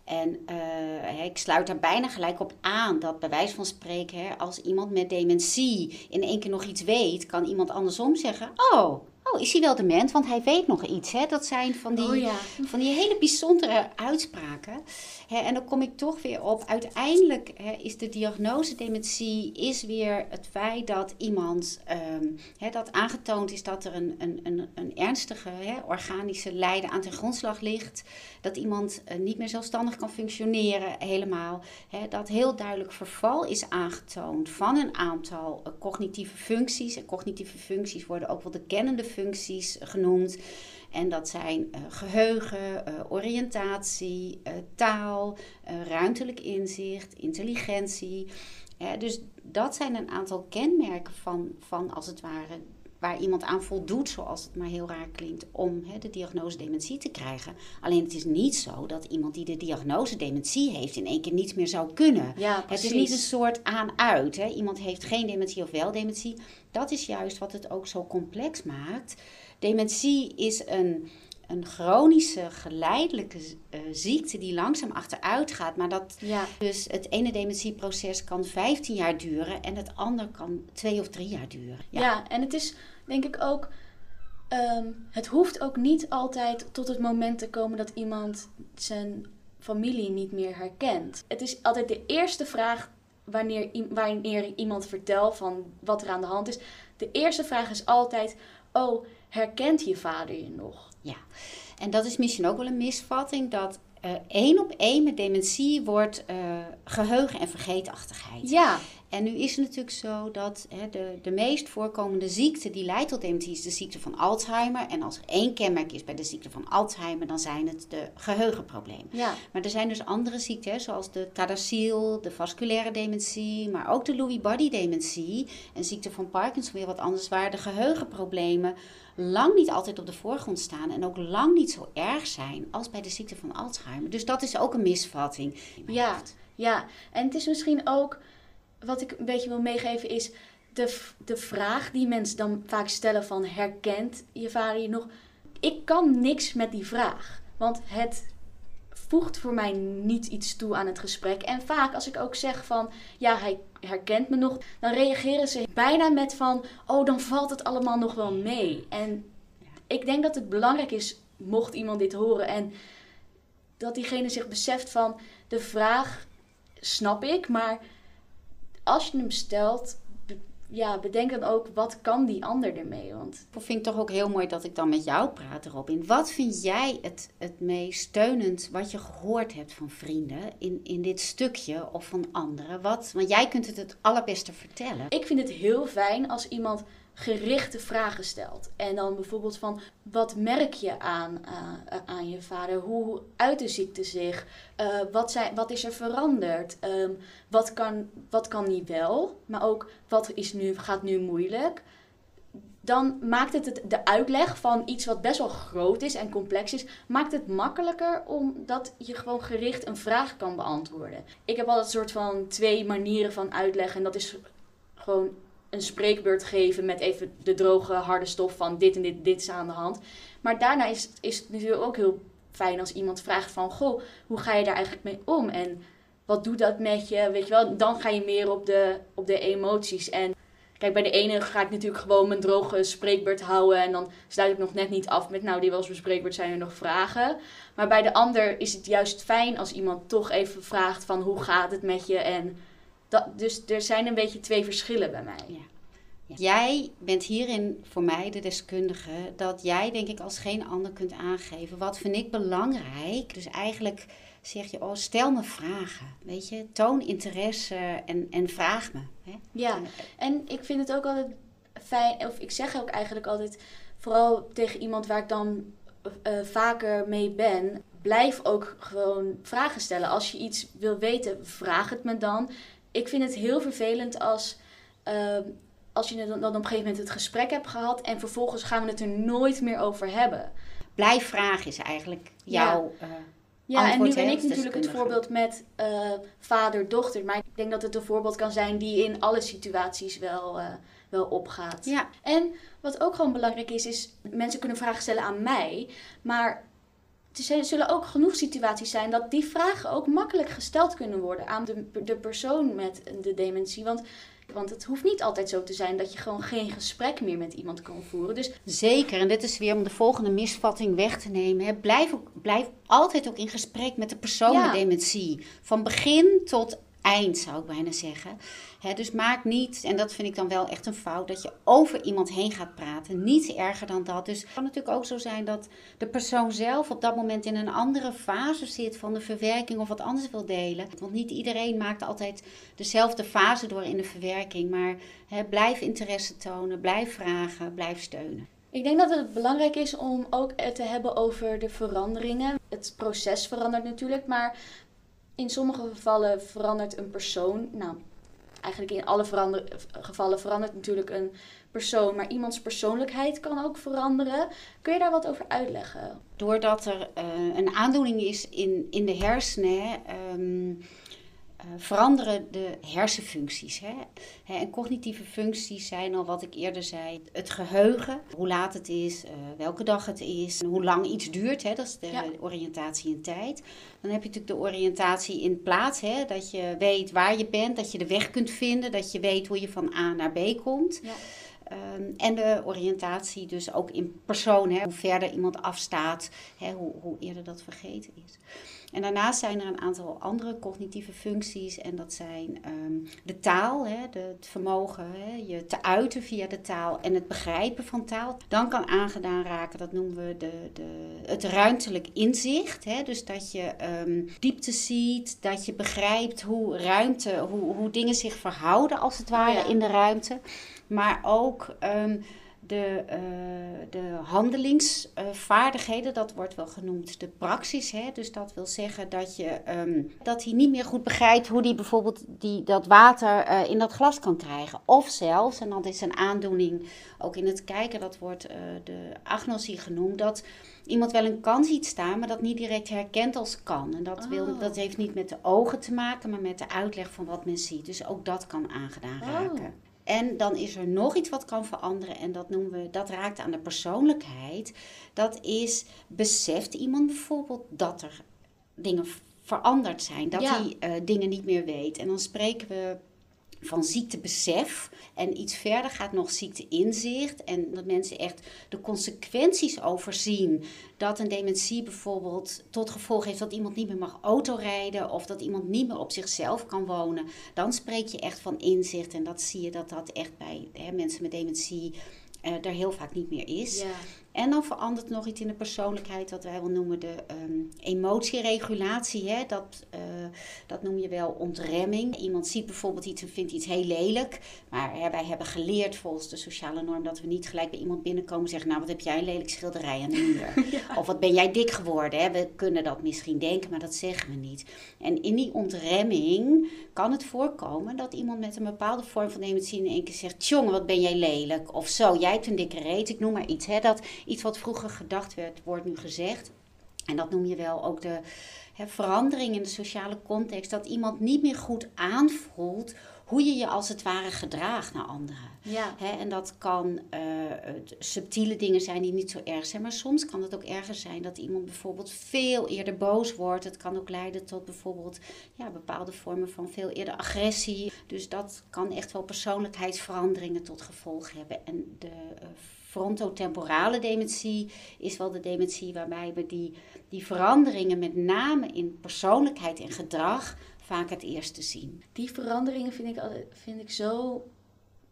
En eh, ik sluit daar bijna gelijk op aan dat bij wijze van spreken, hè, als iemand met dementie in één keer nog iets weet, kan iemand andersom zeggen: Oh, Oh, is hij wel dement? Want hij weet nog iets. Hè? Dat zijn van die, Oh ja. van die hele bijzondere uitspraken. En dan kom ik toch weer op. Uiteindelijk is de diagnose dementie is weer het feit dat iemand ehm, dat aangetoond is dat er een, een, een, een ernstige organische lijden aan ten grondslag ligt. Dat iemand eh, niet meer zelfstandig kan functioneren helemaal. Dat heel duidelijk verval is aangetoond van een aantal eh, cognitieve functies. En cognitieve functies worden ook wel de kennende functies genoemd. En dat zijn eh, geheugen, eh, oriëntatie, eh, taal, ruimtelijk inzicht, intelligentie. Dus dat zijn een aantal kenmerken van, van als het ware waar iemand aan voldoet, zoals het maar heel raar klinkt, om hè, de diagnose dementie te krijgen. Alleen het is niet zo dat iemand die de diagnose dementie heeft in één keer niets meer zou kunnen. Ja, Het is niet een soort aan-uit. Iemand heeft geen dementie of wel dementie. Dat is juist wat het ook zo complex maakt. Dementie is een, een chronische, geleidelijke eh, ziekte die langzaam achteruit gaat. Maar dat Ja, dus het ene dementieproces kan 15 jaar duren en het andere kan twee of drie jaar duren. ja. en het is denk ik ook. ehm, het hoeft ook niet altijd tot het moment te komen dat iemand zijn familie niet meer herkent. Het is altijd de eerste vraag wanneer, wanneer iemand vertelt van wat er aan de hand is. De eerste vraag is altijd: Oh, herkent je vader je nog? Ja, en dat is misschien ook wel een misvatting dat eh, één op één met dementie wordt eh, geheugen- en vergeetachtigheid. Ja, En nu is het natuurlijk zo dat hè, de, de meest voorkomende ziekte die leidt tot dementie is de ziekte van Alzheimer. En als er één kenmerk is bij de ziekte van Alzheimer, dan zijn het de geheugenproblemen. ja, Maar er zijn dus andere ziekten, hè, zoals de Tadacil, de vasculaire dementie, maar ook de Lewy body dementie en ziekte van Parkinson weer wat anders, waar de geheugenproblemen lang niet altijd op de voorgrond staan en ook lang niet zo erg zijn als bij de ziekte van Alzheimer. Dus dat is ook een misvatting. Ja. ja. En het is misschien ook, wat ik een beetje wil meegeven, is de, de vraag die mensen dan vaak stellen van herkent je vader je nog? Ik kan niks met die vraag, want het voegt voor mij niet iets toe aan het gesprek. En vaak als ik ook zeg van, ja, hij herkent me nog, dan reageren ze bijna met van, oh, dan valt het allemaal nog wel mee. En ik denk dat het belangrijk is, mocht iemand dit horen en dat diegene zich beseft van, de vraag snap ik, maar als je hem stelt, ja, bedenk dan ook, wat kan die ander ermee? Want Ik vind het toch ook heel mooi dat ik dan met jou praat erop in. Wat vind jij het, het meest steunend wat je gehoord hebt van vrienden in, in dit stukje of van anderen? Wat, want jij kunt het het allerbeste vertellen. ik vind het heel fijn als iemand gerichte vragen stelt. En dan bijvoorbeeld van, wat merk je aan, eh, aan je vader? Hoe uit de ziekte zich? Eh, wat, zijn, wat is er veranderd? Ehm, wat, kan, wat kan niet wel? Maar ook, wat is nu, gaat nu moeilijk? Dan maakt het, het de uitleg van iets wat best wel groot is en complex is, maakt het makkelijker omdat je gewoon gericht een vraag kan beantwoorden. Ik heb altijd een soort van twee manieren van uitleggen. En dat is gewoon een spreekbeurt geven met even de droge, harde stof van dit en dit, dit is aan de hand. Maar daarna is, is het natuurlijk ook heel fijn als iemand vraagt van, goh, hoe ga je daar eigenlijk mee om? En wat doet dat met je? Weet je wel, dan ga je meer op de, op de emoties. En kijk, bij de ene ga ik natuurlijk gewoon mijn droge spreekbeurt houden. En dan sluit ik nog net niet af met, nou, die was mijn spreekbeurt, zijn er nog vragen? Maar bij de ander is het juist fijn als iemand toch even vraagt van, hoe gaat het met je? En dat, dus er zijn een beetje twee verschillen bij mij. Ja. Jij bent hierin voor mij de deskundige dat jij denk ik als geen ander kunt aangeven. Wat vind ik belangrijk? Dus eigenlijk zeg je, oh, stel me vragen. Weet je, toon interesse en, en vraag me. Hè? Ja, en ik vind het ook altijd fijn, of ik zeg ook eigenlijk altijd, vooral tegen iemand waar ik dan eh, vaker mee ben, blijf ook gewoon vragen stellen. Als je iets wil weten, vraag het me dan. Ik vind het heel vervelend als, ehm, als je dan, dan op een gegeven moment het gesprek hebt gehad en vervolgens gaan we het er nooit meer over hebben. Blijf vragen is eigenlijk Ja. jouw. eh, Ja, en nu ben ik natuurlijk het voorbeeld met eh, vader-dochter. Maar ik denk dat het een voorbeeld kan zijn die in alle situaties wel, eh, wel opgaat. ja, En wat ook gewoon belangrijk is, is mensen kunnen vragen stellen aan mij. Maar er zullen ook genoeg situaties zijn dat die vragen ook makkelijk gesteld kunnen worden aan de, de persoon met de dementie. Want Want het hoeft niet altijd zo te zijn dat je gewoon geen gesprek meer met iemand kan voeren. Dus Zeker, en dit is weer om de volgende misvatting weg te nemen. Hè. Blijf, ook, blijf altijd ook in gesprek met de persoon Ja. met dementie. Van begin tot eind, zou ik bijna zeggen. Dus maak niet, en dat vind ik dan wel echt een fout, dat je over iemand heen gaat praten. Niet erger dan dat. Dus het kan natuurlijk ook zo zijn dat de persoon zelf op dat moment in een andere fase zit van de verwerking of wat anders wil delen. Want niet iedereen maakt altijd dezelfde fase door in de verwerking. Maar blijf interesse tonen, blijf vragen, blijf steunen. Ik denk dat het belangrijk is om ook te hebben over de veranderingen. Het proces verandert natuurlijk, maar in sommige gevallen verandert een persoon. Nou, eigenlijk in alle verander- gevallen verandert natuurlijk een persoon, maar iemands persoonlijkheid kan ook veranderen. Kun je daar wat over uitleggen? Doordat er eh, een aandoening is in, in de hersenen, ehm, eh, veranderen de hersenfuncties. Hè? Hè, en cognitieve functies zijn al wat ik eerder zei. Het geheugen, hoe laat het is, eh, welke dag het is, hoe lang iets duurt. Hè? Dat is de Ja. oriëntatie in tijd. Dan heb je natuurlijk de oriëntatie in plaats. Hè? Dat je weet waar je bent, dat je de weg kunt vinden, dat je weet hoe je van A naar B komt. Ja. Ehm, en de oriëntatie dus ook in persoon, hè, hoe verder iemand afstaat, hè, hoe, hoe eerder dat vergeten is. En daarnaast zijn er een aantal andere cognitieve functies en dat zijn ehm, de taal, hè, de, het vermogen hè, je te uiten via de taal en het begrijpen van taal. Dan kan aangedaan raken, dat noemen we de, de, het ruimtelijk inzicht. Hè, dus dat je ehm, diepte ziet, dat je begrijpt hoe ruimte, hoe, hoe dingen zich verhouden als het ware Ja. in de ruimte. Maar ook ehm, de, eh, de handelingsvaardigheden, dat wordt wel genoemd de praxis. Hè? Dus dat wil zeggen dat, je, ehm, dat hij niet meer goed begrijpt hoe hij bijvoorbeeld die, dat water eh, in dat glas kan krijgen. Of zelfs, en dat is een aandoening ook in het kijken, dat wordt eh, de agnosie genoemd, dat iemand wel een kan ziet staan, maar dat niet direct herkent als kan. En dat, wil, Oh. dat heeft niet met de ogen te maken, maar met de uitleg van wat men ziet. Dus ook dat kan aangedaan Oh. raken. En dan is er nog iets wat kan veranderen en dat noemen we, dat raakt aan de persoonlijkheid. Dat is, beseft iemand bijvoorbeeld dat er dingen veranderd zijn, dat Ja. hij eh, dingen niet meer weet. En dan spreken we van ziektebesef. En iets verder gaat nog ziekteinzicht. En dat mensen echt de consequenties overzien. Dat een dementie bijvoorbeeld tot gevolg heeft dat iemand niet meer mag autorijden. Of dat iemand niet meer op zichzelf kan wonen. Dan spreek je echt van inzicht. En dat zie je dat dat echt bij hè, mensen met dementie eh, er heel vaak niet meer is. Ja. En dan verandert nog iets in de persoonlijkheid, wat wij wel noemen de ehm, emotieregulatie. Hè? Dat, eh, dat noem je wel ontremming. Iemand ziet bijvoorbeeld iets en vindt iets heel lelijk. Maar hè, wij hebben geleerd volgens de sociale norm dat we niet gelijk bij iemand binnenkomen en zeggen: Nou, wat heb jij een lelijk schilderij aan de muur? Of wat ben jij dik geworden? Hè? We kunnen dat misschien denken, maar dat zeggen we niet. En in die ontremming kan het voorkomen dat iemand met een bepaalde vorm van dementie in één keer zegt: Jongen, wat ben jij lelijk? Of zo, jij een dikke reet, ik noem maar iets. Hè? Dat iets wat vroeger gedacht werd, wordt nu gezegd. En dat noem je wel ook de hè, verandering in de sociale context. Dat iemand niet meer goed aanvoelt hoe je je als het ware gedraagt naar anderen. Ja. Hè, en dat kan eh, subtiele dingen zijn die niet zo erg zijn. Maar soms kan het ook erger zijn dat iemand bijvoorbeeld veel eerder boos wordt. Het kan ook leiden tot bijvoorbeeld ja, bepaalde vormen van veel eerder agressie. Dus dat kan echt wel persoonlijkheidsveranderingen tot gevolg hebben. En de eh, frontotemporale dementie is wel de dementie waarbij we die, die veranderingen met name in persoonlijkheid en gedrag vaak het eerste zien. Die veranderingen vind ik, vind ik zo,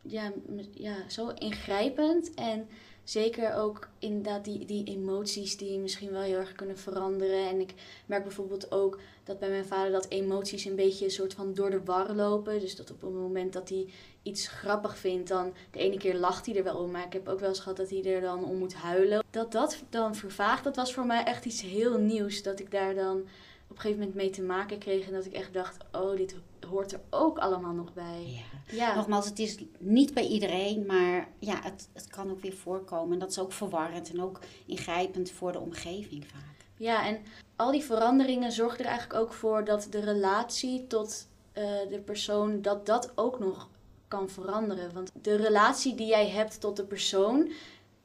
ja, ja, zo ingrijpend. En zeker ook inderdaad die, die emoties die misschien wel heel erg kunnen veranderen. En ik merk bijvoorbeeld ook dat bij mijn vader dat emoties een beetje een soort van door de war lopen. Dus dat op het moment dat hij iets grappig vindt, dan de ene keer lacht hij er wel om. Maar ik heb ook wel eens gehad dat hij er dan om moet huilen. Dat dat dan vervaagt, dat was voor mij echt iets heel nieuws. Dat ik daar dan op een gegeven moment mee te maken kreeg. En dat ik echt dacht, oh, dit hoort er ook allemaal nog bij. Ja. Ja, Nogmaals, het is niet bij iedereen, maar ja, het, het kan ook weer voorkomen. En dat is ook verwarrend en ook ingrijpend voor de omgeving vaak. ja en al die veranderingen zorgen er eigenlijk ook voor dat de relatie tot eh, de persoon, dat dat ook nog kan veranderen. Want de relatie die jij hebt tot de persoon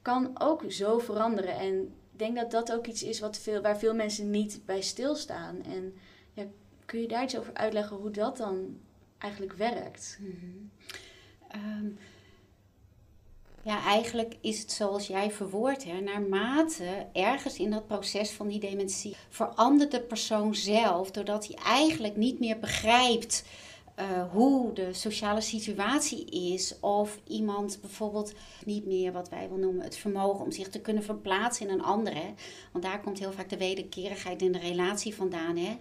kan ook zo veranderen. En ik denk dat dat ook iets is wat veel, waar veel mensen niet bij stilstaan. En ja, kun je daar iets over uitleggen hoe dat dan eigenlijk werkt? Ehm, ja, eigenlijk is het zoals jij verwoordt, hè, naarmate ergens in dat proces van die dementie verandert de persoon zelf, doordat hij eigenlijk niet meer begrijpt uh, hoe de sociale situatie is. Of iemand bijvoorbeeld niet meer wat wij wel noemen het vermogen om zich te kunnen verplaatsen in een andere. Want daar komt heel vaak de wederkerigheid in de relatie vandaan. Hè?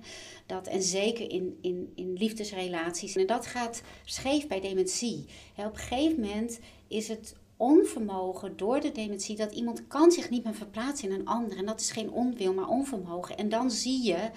Dat, en zeker in, in, in liefdesrelaties. En dat gaat scheef bij dementie. op een gegeven moment is het onvermogen door de dementie dat iemand kan zich niet meer verplaatsen in een ander. En dat is geen onwil, maar onvermogen. En dan zie je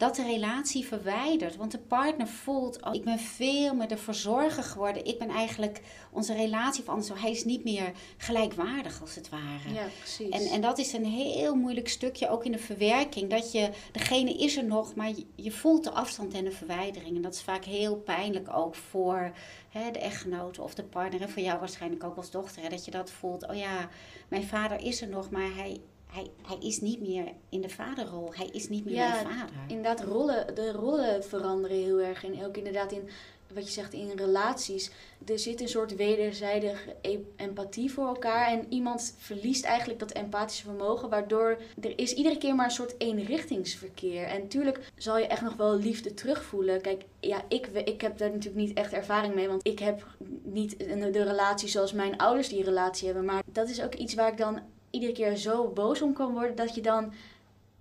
dat de relatie verwijdert. Want de partner voelt, oh, ik ben veel meer de verzorger geworden. Ik ben eigenlijk onze relatie van zo. Hij is niet meer gelijkwaardig als het ware. Ja, precies. En, en dat is een heel moeilijk stukje ook in de verwerking. Dat je, degene is er nog, maar je, voelt de afstand en de verwijdering. En dat is vaak heel pijnlijk ook voor hè, de echtgenoot of de partner. En voor jou waarschijnlijk ook als dochter. Hè, dat je dat voelt, oh ja, mijn vader is er nog, maar hij, hij, hij is niet meer in de vaderrol. Hij is niet meer ja, de vader. Inderdaad, rollen, de rollen veranderen heel erg. En ook inderdaad in wat je zegt in relaties. Er zit een soort wederzijdige empathie voor elkaar. En iemand verliest eigenlijk dat empathische vermogen. Waardoor er is iedere keer maar een soort eenrichtingsverkeer. En natuurlijk zal je echt nog wel liefde terugvoelen. Kijk, ja, ik, ik heb daar natuurlijk niet echt ervaring mee. Want ik heb niet de relatie zoals mijn ouders die relatie hebben. Maar dat is ook iets waar ik dan iedere keer zo boos om kan worden dat je dan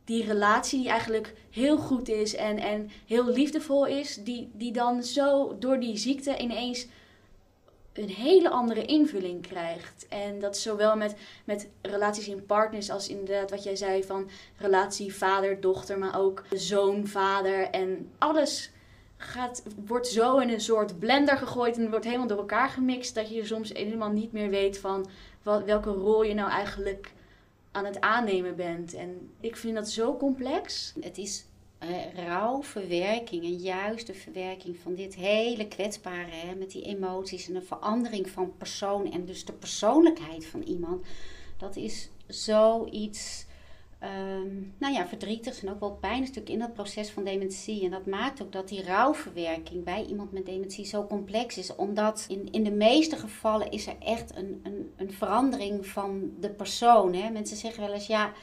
die relatie die eigenlijk heel goed is en, en heel liefdevol is, die, die dan zo door die ziekte ineens een hele andere invulling krijgt. En dat zowel met, met relaties in partners als inderdaad wat jij zei van relatie vader-dochter, maar ook zoon-vader en alles gaat, wordt zo in een soort blender gegooid en wordt helemaal door elkaar gemixt dat je soms helemaal niet meer weet van wat, welke rol je nou eigenlijk aan het aannemen bent. En ik vind dat zo complex. Het is uh, rouw, verwerking en juist de verwerking van dit hele kwetsbare, hè, met die emoties en de verandering van persoon en dus de persoonlijkheid van iemand. Dat is zoiets um, nou ja, verdrietig en ook wel pijn stuk in dat proces van dementie. En dat maakt ook dat die rouwverwerking bij iemand met dementie zo complex is. Omdat in, in de meeste gevallen is er echt een, een, een verandering van de persoon. Hè? Mensen zeggen wel eens, ja,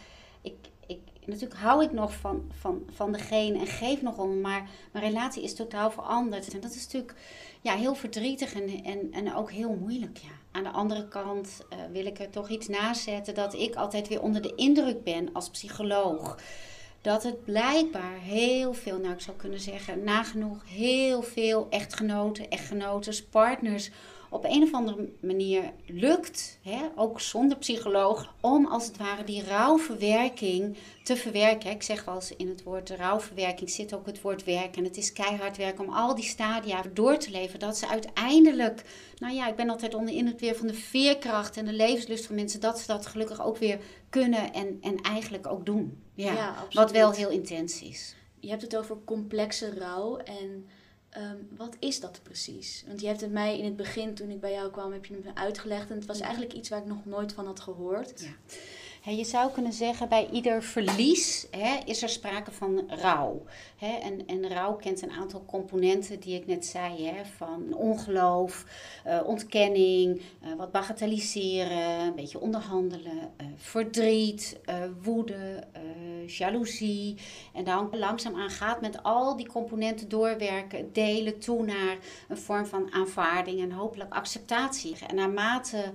ik, ik, natuurlijk hou ik nog van, van, van degene en geef nog om, maar mijn relatie is totaal veranderd. En dat is natuurlijk ja, heel verdrietig en, en, en ook heel moeilijk, ja. Aan de andere kant uh, wil ik er toch iets nazetten dat ik altijd weer onder de indruk ben als psycholoog. Dat het blijkbaar heel veel, nou ik zou kunnen zeggen, nagenoeg heel veel echtgenoten, echtgenoten, partners op een of andere manier lukt, hè, ook zonder psycholoog, om als het ware die rouwverwerking te verwerken. Ik zeg wel eens in het woord rouwverwerking zit ook het woord werk. En het is keihard werk om al die stadia door te leven. Dat ze uiteindelijk, nou ja, ik ben altijd onder indruk weer van de veerkracht en de levenslust van mensen. Dat ze dat gelukkig ook weer kunnen en, en eigenlijk ook doen. Ja, ja wat wel heel intens is. Je hebt het over complexe rouw en Ehm, wat is dat precies? Want je hebt het mij in het begin, toen ik bij jou kwam, heb je het me uitgelegd. En het was eigenlijk iets waar ik nog nooit van had gehoord. Ja je zou kunnen zeggen, bij ieder verlies is er sprake van rouw. en, en rouw kent een aantal componenten die ik net zei, van ongeloof, uh, ontkenning, uh, wat bagatelliseren, een beetje onderhandelen, uh, verdriet, woede, jaloezie. En dan langzaamaan gaat met al die componenten doorwerken, delen toe naar een vorm van aanvaarding en hopelijk acceptatie. En naarmate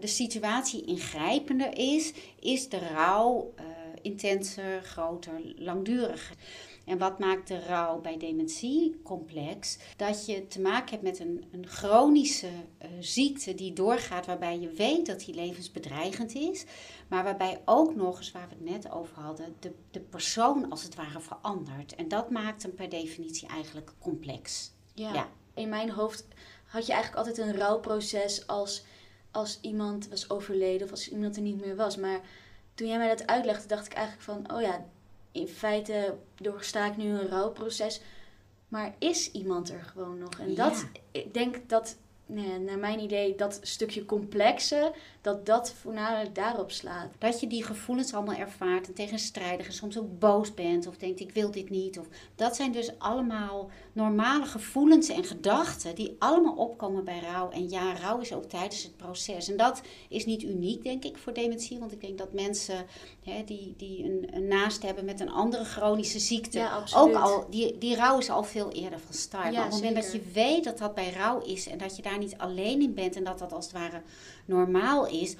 de situatie ingrijpender is, is de rouw uh, intenser, groter, langduriger. En wat maakt de rouw bij dementie complex? Dat je te maken hebt met een, een chronische uh, ziekte die doorgaat, waarbij je weet dat die levensbedreigend is, maar waarbij ook nog eens, waar we het net over hadden, de, de persoon als het ware verandert. En dat maakt hem per definitie eigenlijk complex. Ja, ja. in mijn hoofd had je eigenlijk altijd een rouwproces als als iemand was overleden of als iemand er niet meer was. Maar toen jij mij dat uitlegde, dacht ik eigenlijk van, oh ja, in feite doorsta ik nu een rouwproces. Maar is iemand er gewoon nog? En dat, ik denk dat nee, naar mijn idee, dat stukje complexe, dat dat voornamelijk daarop slaat. Dat je die gevoelens allemaal ervaart en tegenstrijdig en soms ook boos bent of denkt ik wil dit niet. Of, dat zijn dus allemaal normale gevoelens en gedachten die allemaal opkomen bij rouw. En ja, rouw is ook tijdens het proces. En dat is niet uniek, denk ik, voor dementie. Want ik denk dat mensen hè, die, die een, een naast hebben met een andere chronische ziekte, Ja, ook al, die, die rouw is al veel eerder van start. Ja, maar op het moment dat je weet dat dat bij rouw is en dat je daar niet alleen in bent en dat dat als het ware normaal is,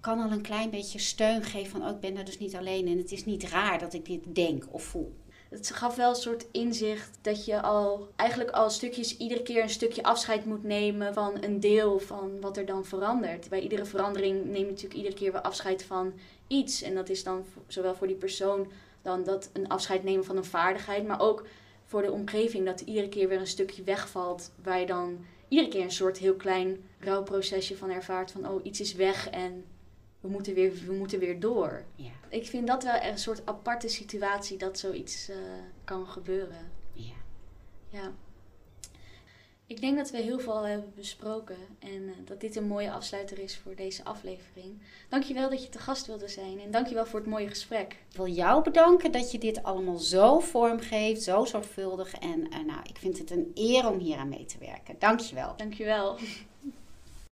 kan al een klein beetje steun geven van, oh, ik ben er dus niet alleen en het is niet raar dat ik dit denk of voel. Het gaf wel een soort inzicht dat je al eigenlijk al stukjes iedere keer een stukje afscheid moet nemen van een deel van wat er dan verandert. Bij iedere verandering neem je natuurlijk iedere keer weer afscheid van iets. En dat is dan zowel voor die persoon dan dat een afscheid nemen van een vaardigheid, maar ook voor de omgeving dat er iedere keer weer een stukje wegvalt waar je dan iedere keer een soort heel klein rouwprocesje van ervaart van oh iets is weg en we moeten weer, we moeten weer door. Ja, Ik vind dat wel een soort aparte situatie dat zoiets eh, kan gebeuren. ja. Ja. Ik denk dat we heel veel hebben besproken en eh, dat dit een mooie afsluiter is voor deze aflevering. Dankjewel dat je te gast wilde zijn en dankjewel voor het mooie gesprek. Ik wil jou bedanken dat je dit allemaal zo vormgeeft, zo zorgvuldig. En eh, nou, ik vind het een eer om hier aan mee te werken. Dankjewel. Dankjewel.